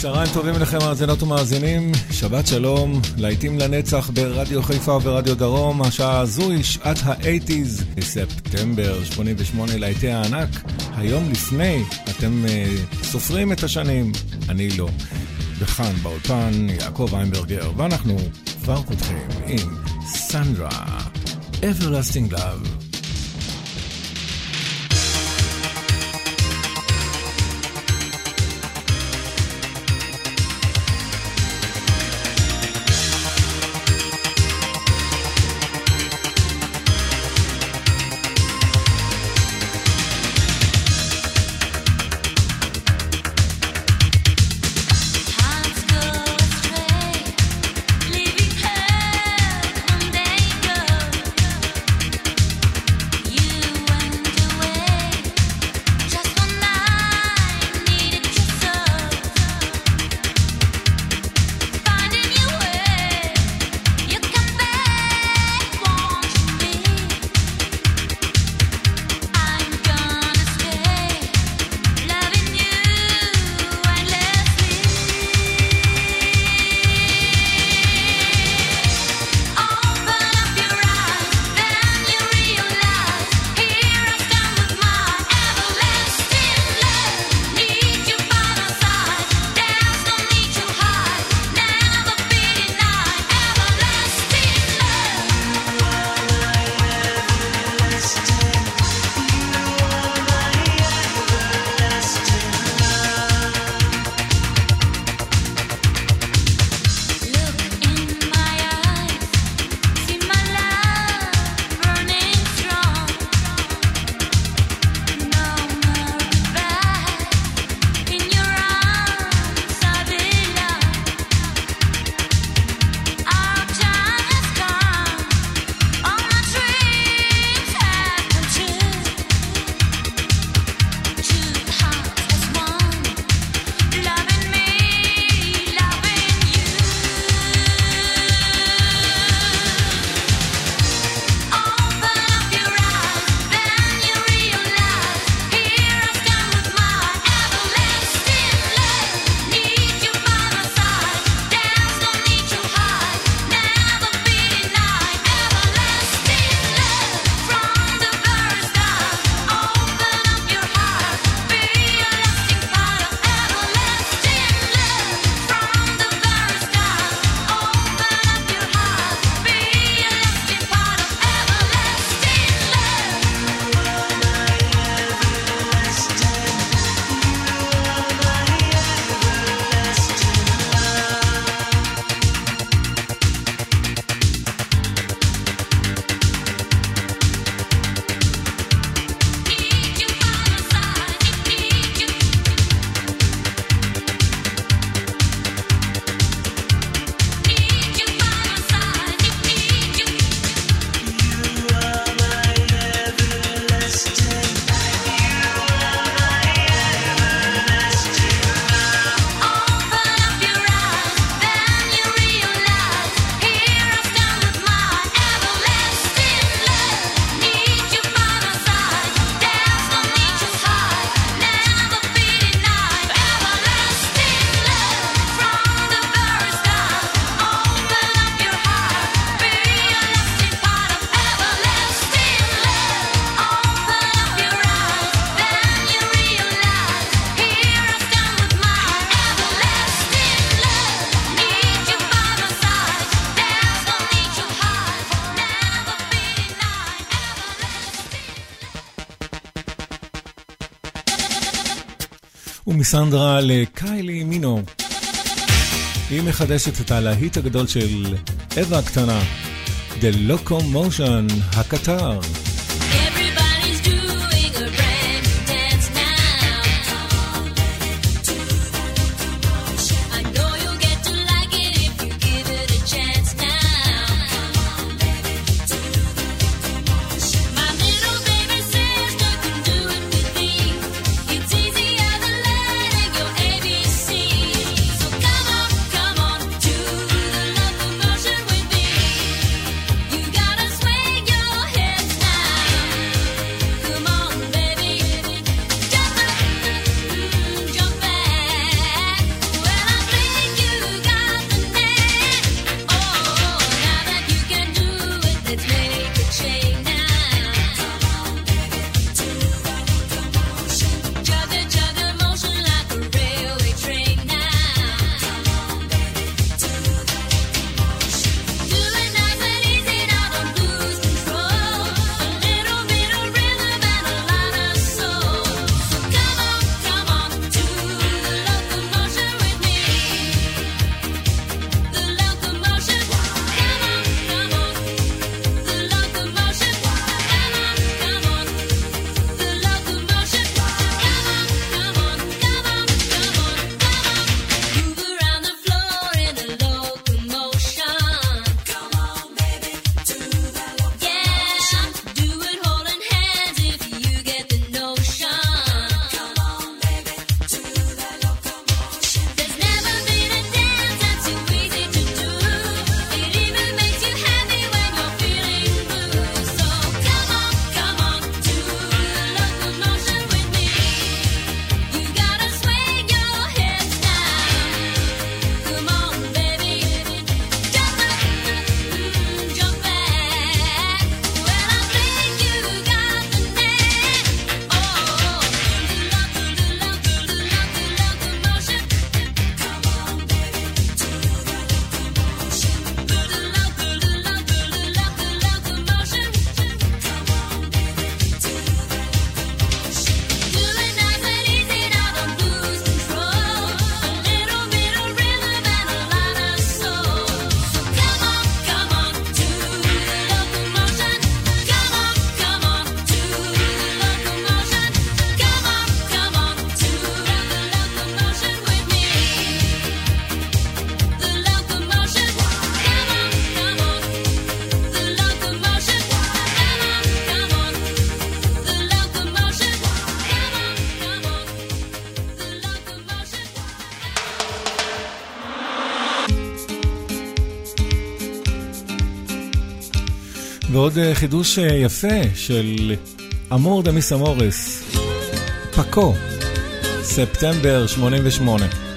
צהריים טובים לכם מאזינות ומאזינים, שבת שלום, להיטים לנצח ברדיו חיפה וברדיו דרום, השעה הזו היא שעת האייטיז, בספטמבר 88 להיטי הענק, היום לפני, אתם uh, סופרים את השנים, אני לא. וכאן באולפן יעקב איינברגר, ואנחנו כבר פותחים עם סנדרה, Everlasting Love. ומסנדרה לקיילי מינו. היא מחדשת את הלהיט הגדול של אווה הקטנה, The Locomotion, הקטר. עוד אה, חידוש אה, יפה של אמור דמיס אמורס, פקו, ספטמבר 88.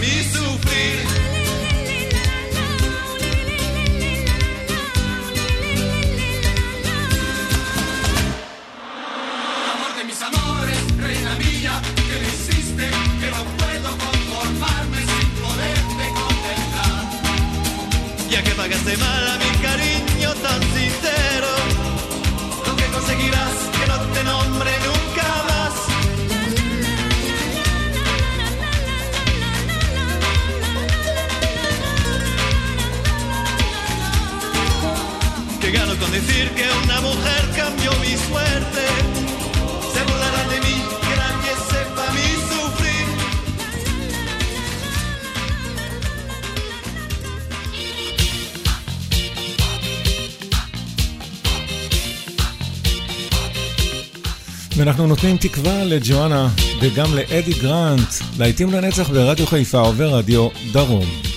mí sufrir. Amor de mis amores, reina mía, que me hiciste, que no puedo conformarme sin poderte contemplar. Ya que pagaste mal Decir que una mujer cambió mi suerte, se burlarán de mí, que nadie sepa mi sufrir. ואנחנו נותנים תקווה לג'ואנה וגם לאדי גרנט, להיטים לנצח ברדיו חיפה עובר רדיו דרום.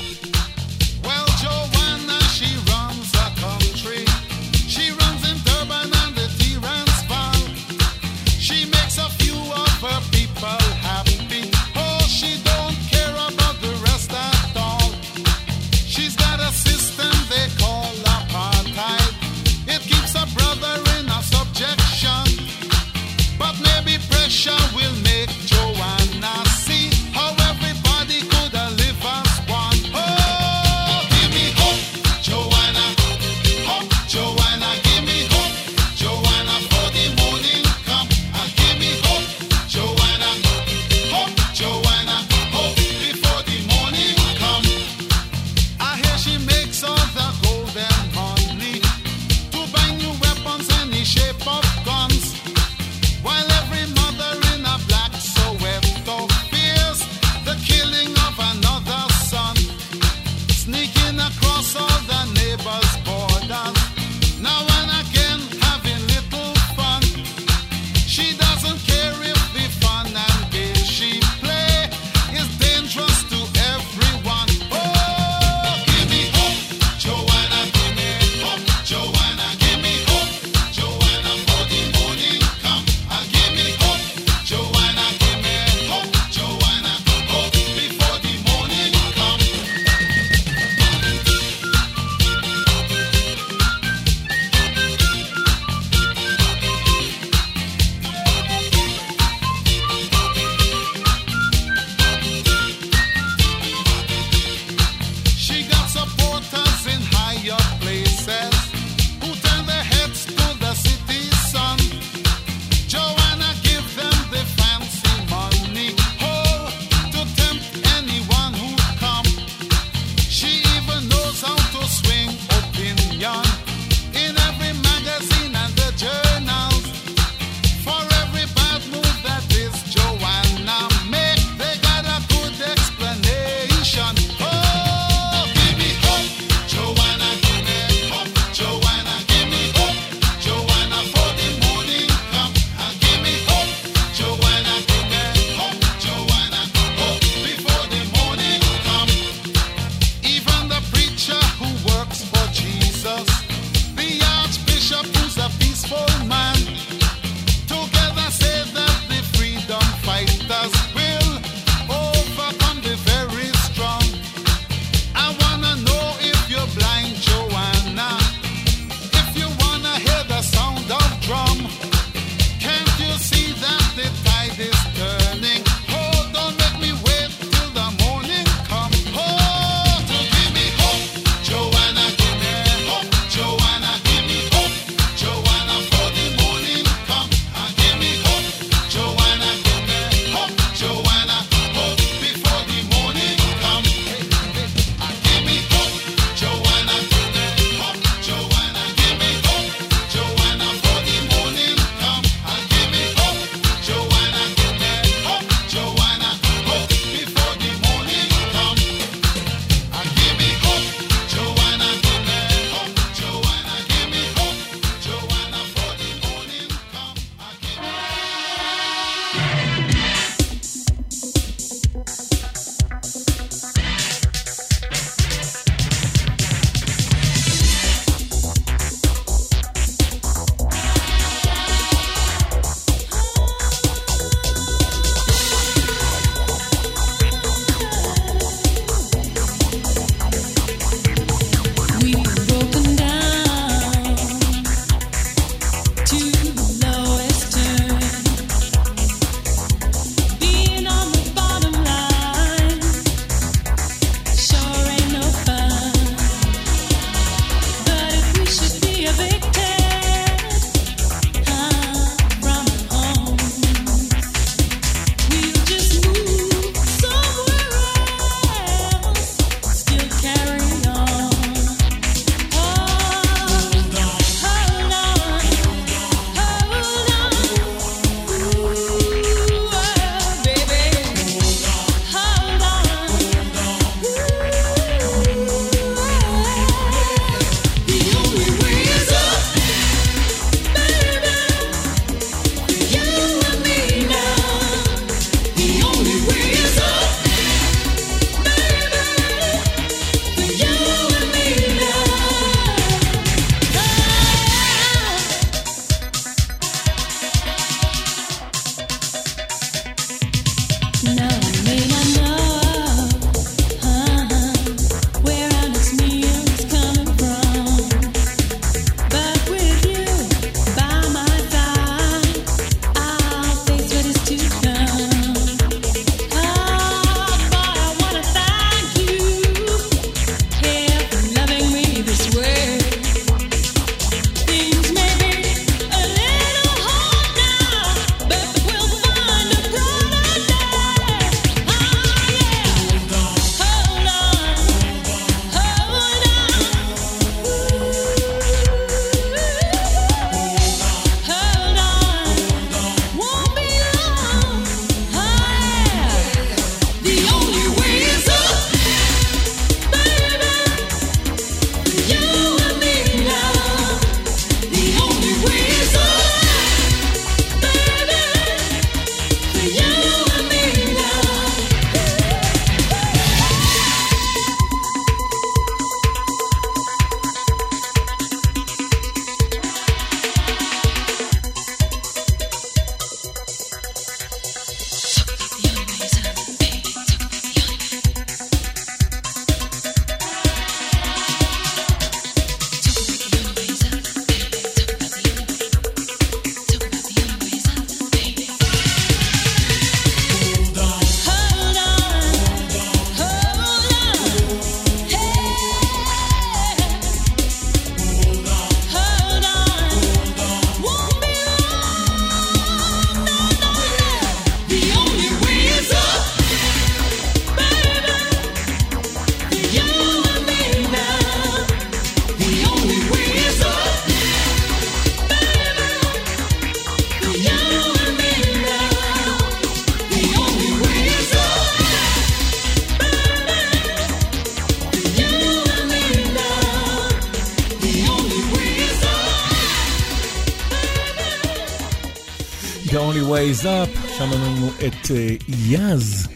שם לנו את Yazz.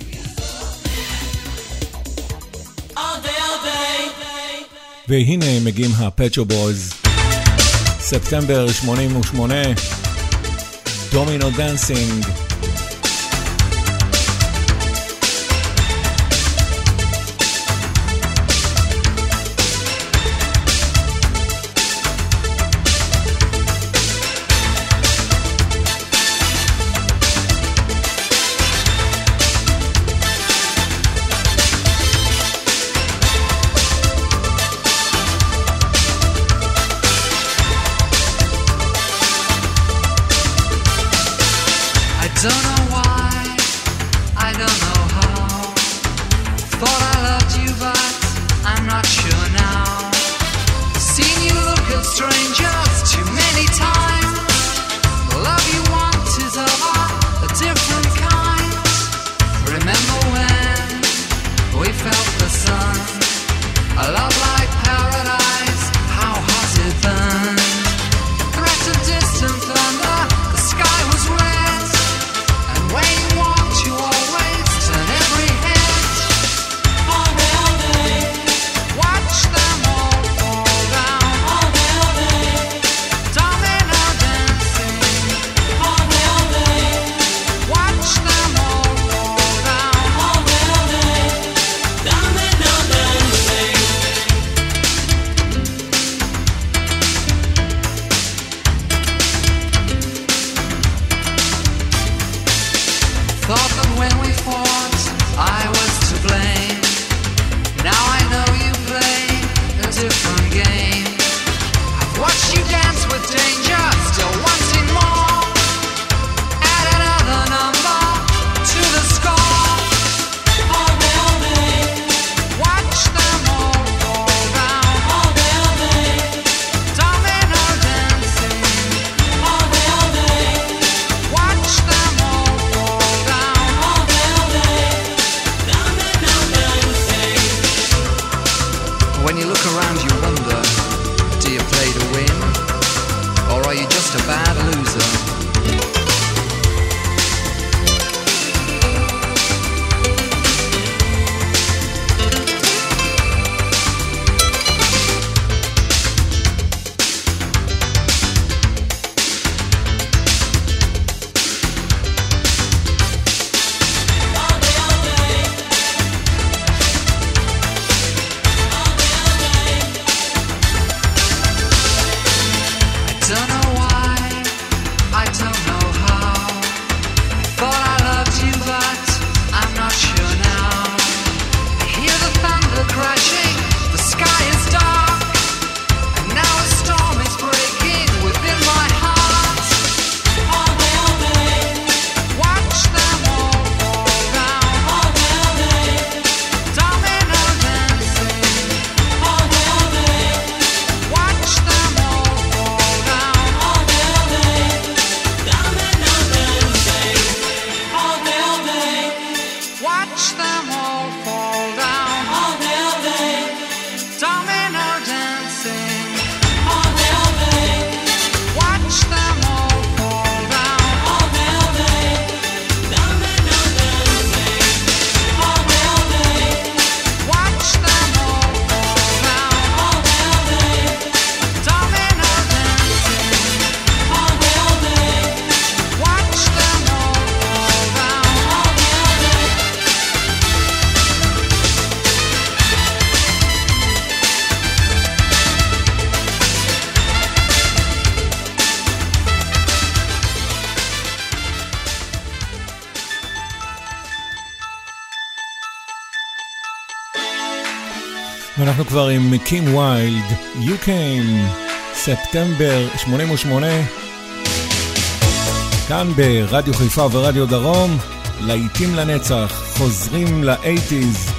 והנה מגיעים ה Pet Shop Boys, ספטמבר 88, Domino Dancing. כבר עם קים ויילד, You Came, ספטמבר 88, כאן ברדיו חיפה ורדיו דרום, להיטים לנצח, חוזרים לאייטיז.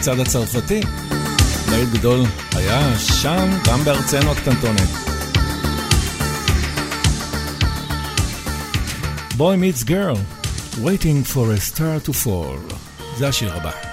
הישר מהמצעד הצרפתי. להיט גדול היה שם, גם בארצנו הקטנטונת. Boy meets girl, waiting for a star to fall. זה השיר הבא.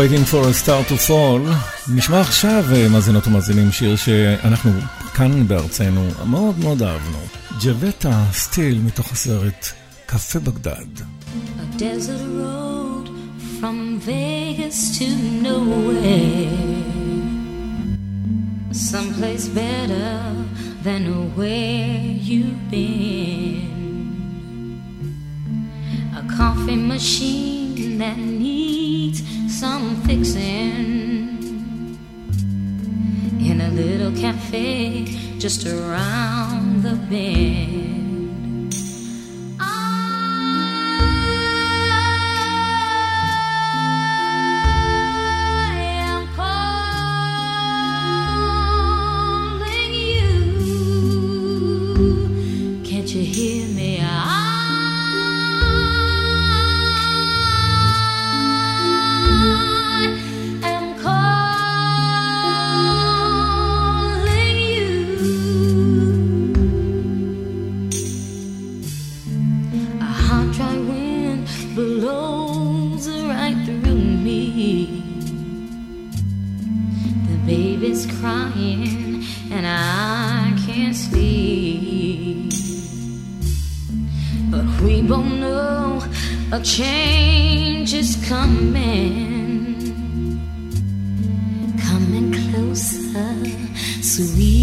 Waiting for a Star to Fall. נשמע עכשיו, אה, מאזינות ומאזינים, שיר שאנחנו כאן בארצנו מאוד מאוד אהבנו. ג'ווטה סטיל מתוך הסרט קפה בגדד. From Vegas to nowhere Someplace better than where you've been A coffee machine that needs some fixing in a little cafe just around the bend. is crying and I can't sleep. But we both know a change is coming, coming closer, sweet.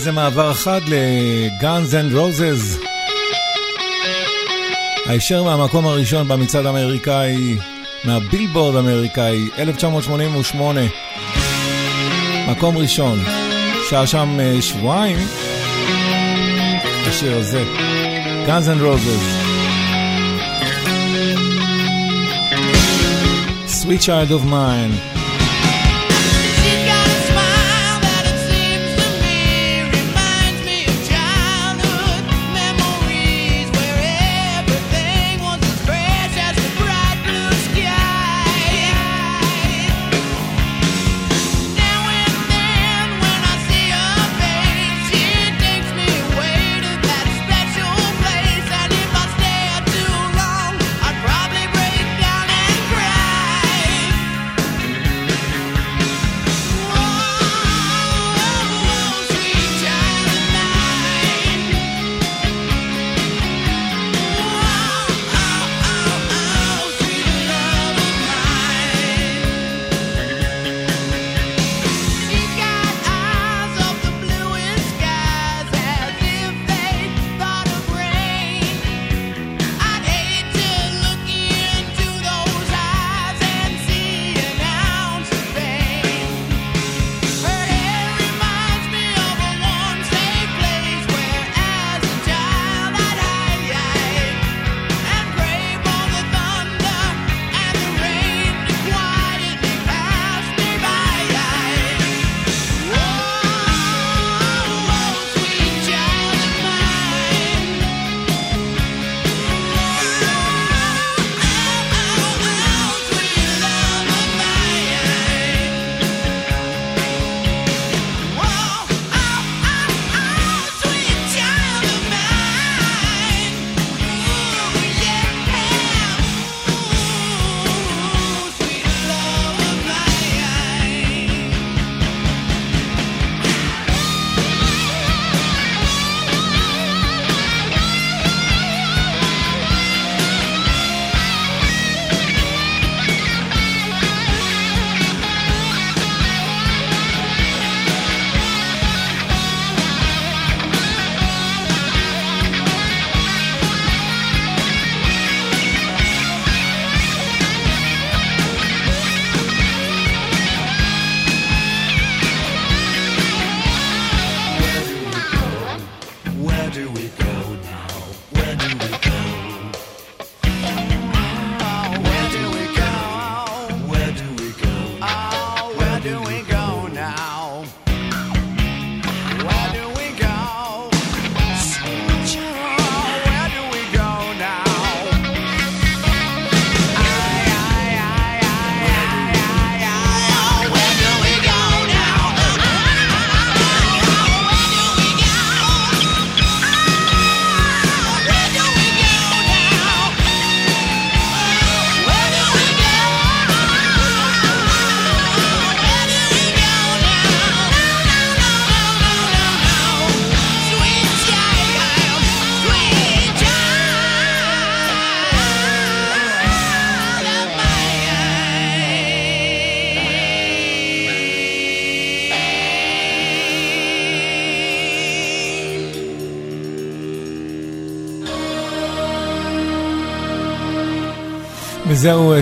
איזה מעבר אחד ל Guns N' Roses. הישר מהמקום הראשון במצעד האמריקאי, מהבילבורד האמריקאי, 1988. מקום ראשון, שהיה שם אה, שבועיים, השיר הזה, Guns N' Roses. Sweet Child of Mine.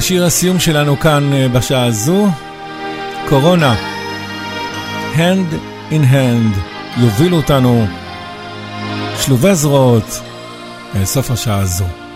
שיר הסיום שלנו כאן אה, בשעה הזו, קורונה. Hand in Hand יובילו אותנו שלובי זרועות אל סוף השעה הזו.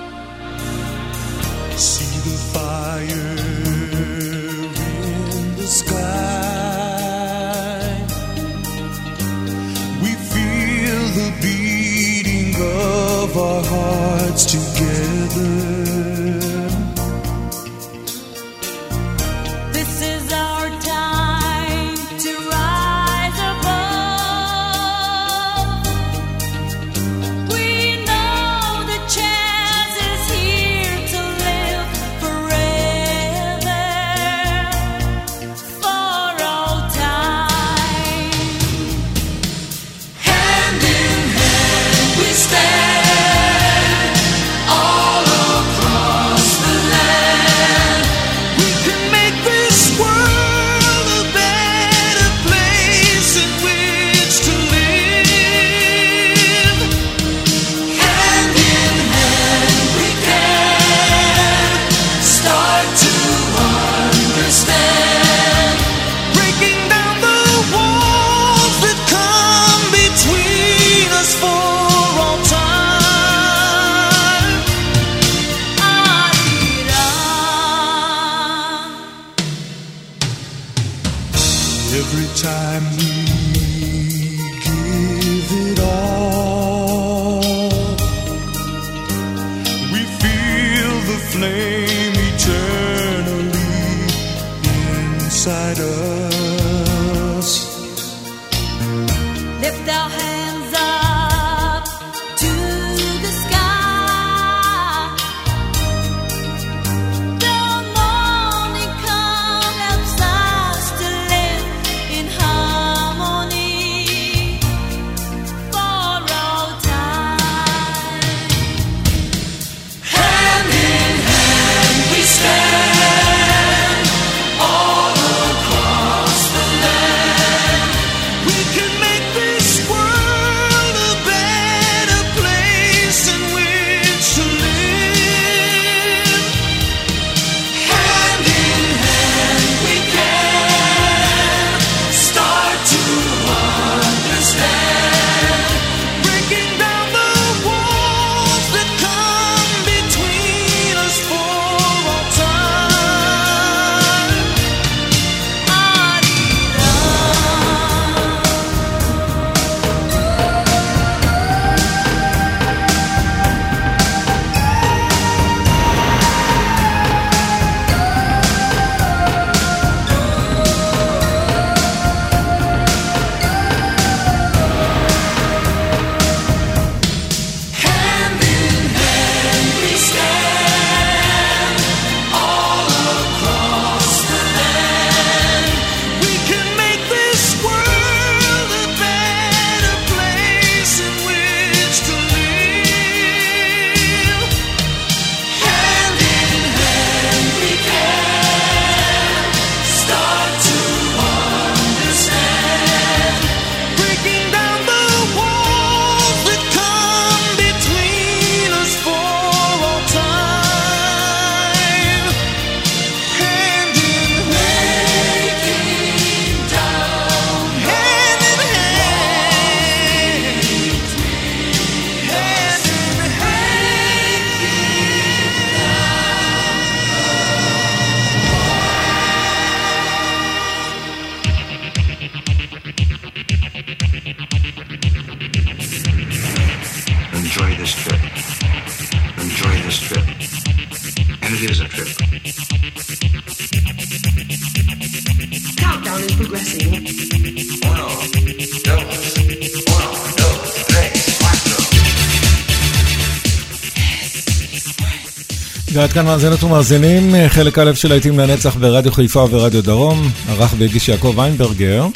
עד כאן מאזינות ומאזינים, חלק א' של להיטים לנצח ברדיו חיפה ורדיו דרום, ערך והגיש יעקב ויינברגר.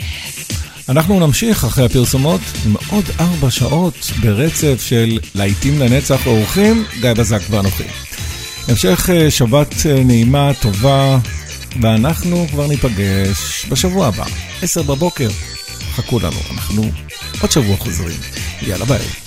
אנחנו נמשיך אחרי הפרסומות עם עוד ארבע שעות ברצף של להיטים לנצח אורחים, גיא בזק ואנוכי. המשך אה, שבת אה, נעימה, טובה, ואנחנו כבר ניפגש בשבוע הבא, עשר בבוקר. חכו לנו, אנחנו עוד שבוע חוזרים. יאללה ביי.